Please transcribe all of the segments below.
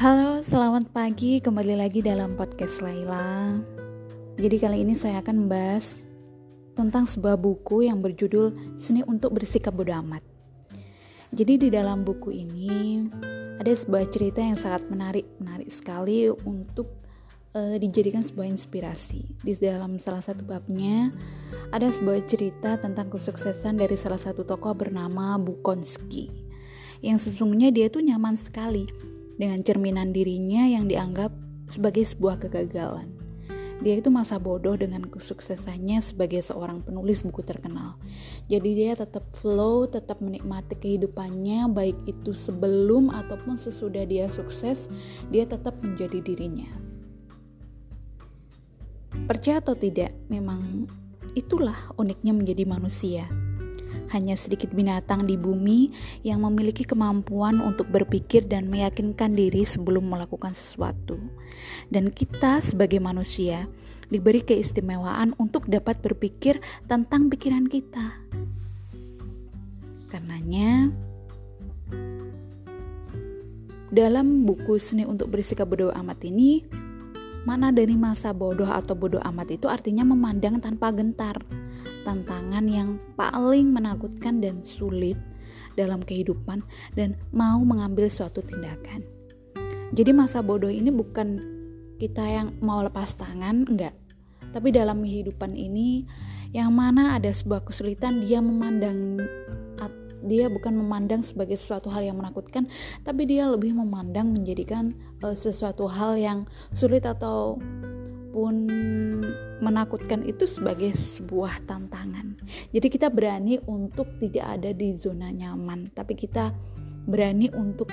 Selamat pagi, kembali lagi dalam podcast Laila. Jadi kali ini saya akan membahas tentang sebuah buku yang berjudul Seni untuk Bersikap Bodoh Amat. Jadi di dalam buku ini ada sebuah cerita yang sangat menarik, menarik sekali untuk uh, dijadikan sebuah inspirasi. Di dalam salah satu babnya ada sebuah cerita tentang kesuksesan dari salah satu tokoh bernama Bukonsky. Yang sesungguhnya dia itu nyaman sekali dengan cerminan dirinya yang dianggap sebagai sebuah kegagalan. Dia itu masa bodoh dengan kesuksesannya sebagai seorang penulis buku terkenal. Jadi dia tetap flow, tetap menikmati kehidupannya baik itu sebelum ataupun sesudah dia sukses, dia tetap menjadi dirinya. Percaya atau tidak, memang itulah uniknya menjadi manusia hanya sedikit binatang di bumi yang memiliki kemampuan untuk berpikir dan meyakinkan diri sebelum melakukan sesuatu. Dan kita sebagai manusia diberi keistimewaan untuk dapat berpikir tentang pikiran kita. Karenanya, dalam buku Seni untuk Bersikap Bodoh Amat ini, mana dari masa bodoh atau bodoh amat itu artinya memandang tanpa gentar tantangan yang paling menakutkan dan sulit dalam kehidupan dan mau mengambil suatu tindakan. Jadi masa bodoh ini bukan kita yang mau lepas tangan, enggak. Tapi dalam kehidupan ini yang mana ada sebuah kesulitan dia memandang dia bukan memandang sebagai sesuatu hal yang menakutkan, tapi dia lebih memandang menjadikan uh, sesuatu hal yang sulit atau pun menakutkan itu sebagai sebuah tantangan. Jadi kita berani untuk tidak ada di zona nyaman, tapi kita berani untuk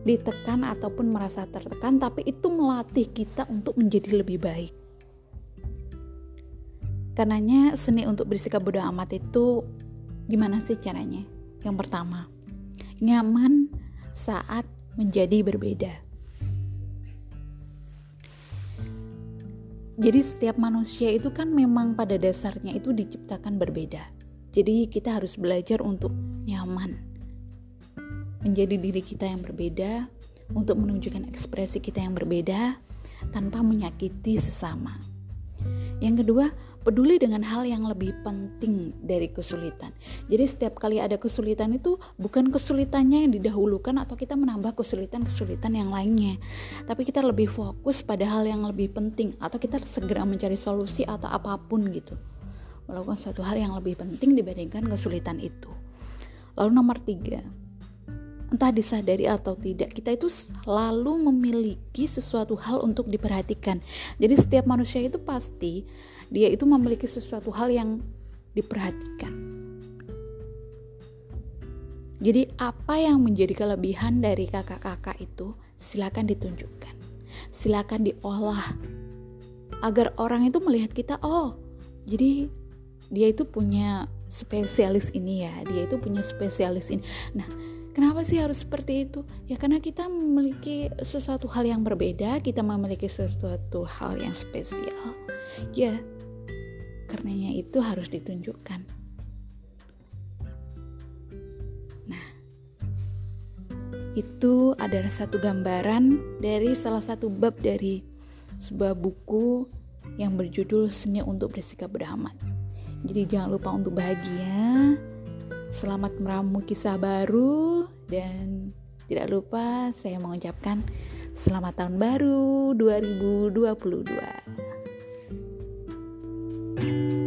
ditekan ataupun merasa tertekan, tapi itu melatih kita untuk menjadi lebih baik. Karenanya seni untuk bersikap bodoh amat itu gimana sih caranya? Yang pertama, nyaman saat menjadi berbeda. Jadi setiap manusia itu kan memang pada dasarnya itu diciptakan berbeda. Jadi kita harus belajar untuk nyaman. Menjadi diri kita yang berbeda, untuk menunjukkan ekspresi kita yang berbeda tanpa menyakiti sesama. Yang kedua, peduli dengan hal yang lebih penting dari kesulitan. Jadi setiap kali ada kesulitan itu bukan kesulitannya yang didahulukan atau kita menambah kesulitan-kesulitan yang lainnya. Tapi kita lebih fokus pada hal yang lebih penting atau kita segera mencari solusi atau apa pun gitu. Melakukan suatu hal yang lebih penting dibandingkan kesulitan itu. Lalu nomor tiga, entah disadari atau tidak, kita itu selalu memiliki sesuatu hal untuk diperhatikan. Jadi setiap manusia itu pasti dia itu memiliki sesuatu hal yang diperhatikan. Jadi apa yang menjadi kelebihan dari kakak-kakak itu silakan ditunjukkan. Silakan diolah agar orang itu melihat kita, oh, jadi dia itu punya spesialis ini ya, dia itu punya spesialis ini. Nah, Kenapa sih harus seperti itu? Ya karena kita memiliki sesuatu hal yang berbeda, kita memiliki sesuatu hal yang spesial. Ya, karenanya itu harus ditunjukkan. Nah, itu adalah satu gambaran dari salah satu bab dari sebuah buku yang berjudul Seni untuk Bersikap Beramat. Jadi jangan lupa untuk bahagia, Selamat meramu kisah baru dan tidak lupa saya mengucapkan selamat tahun baru 2022. thank you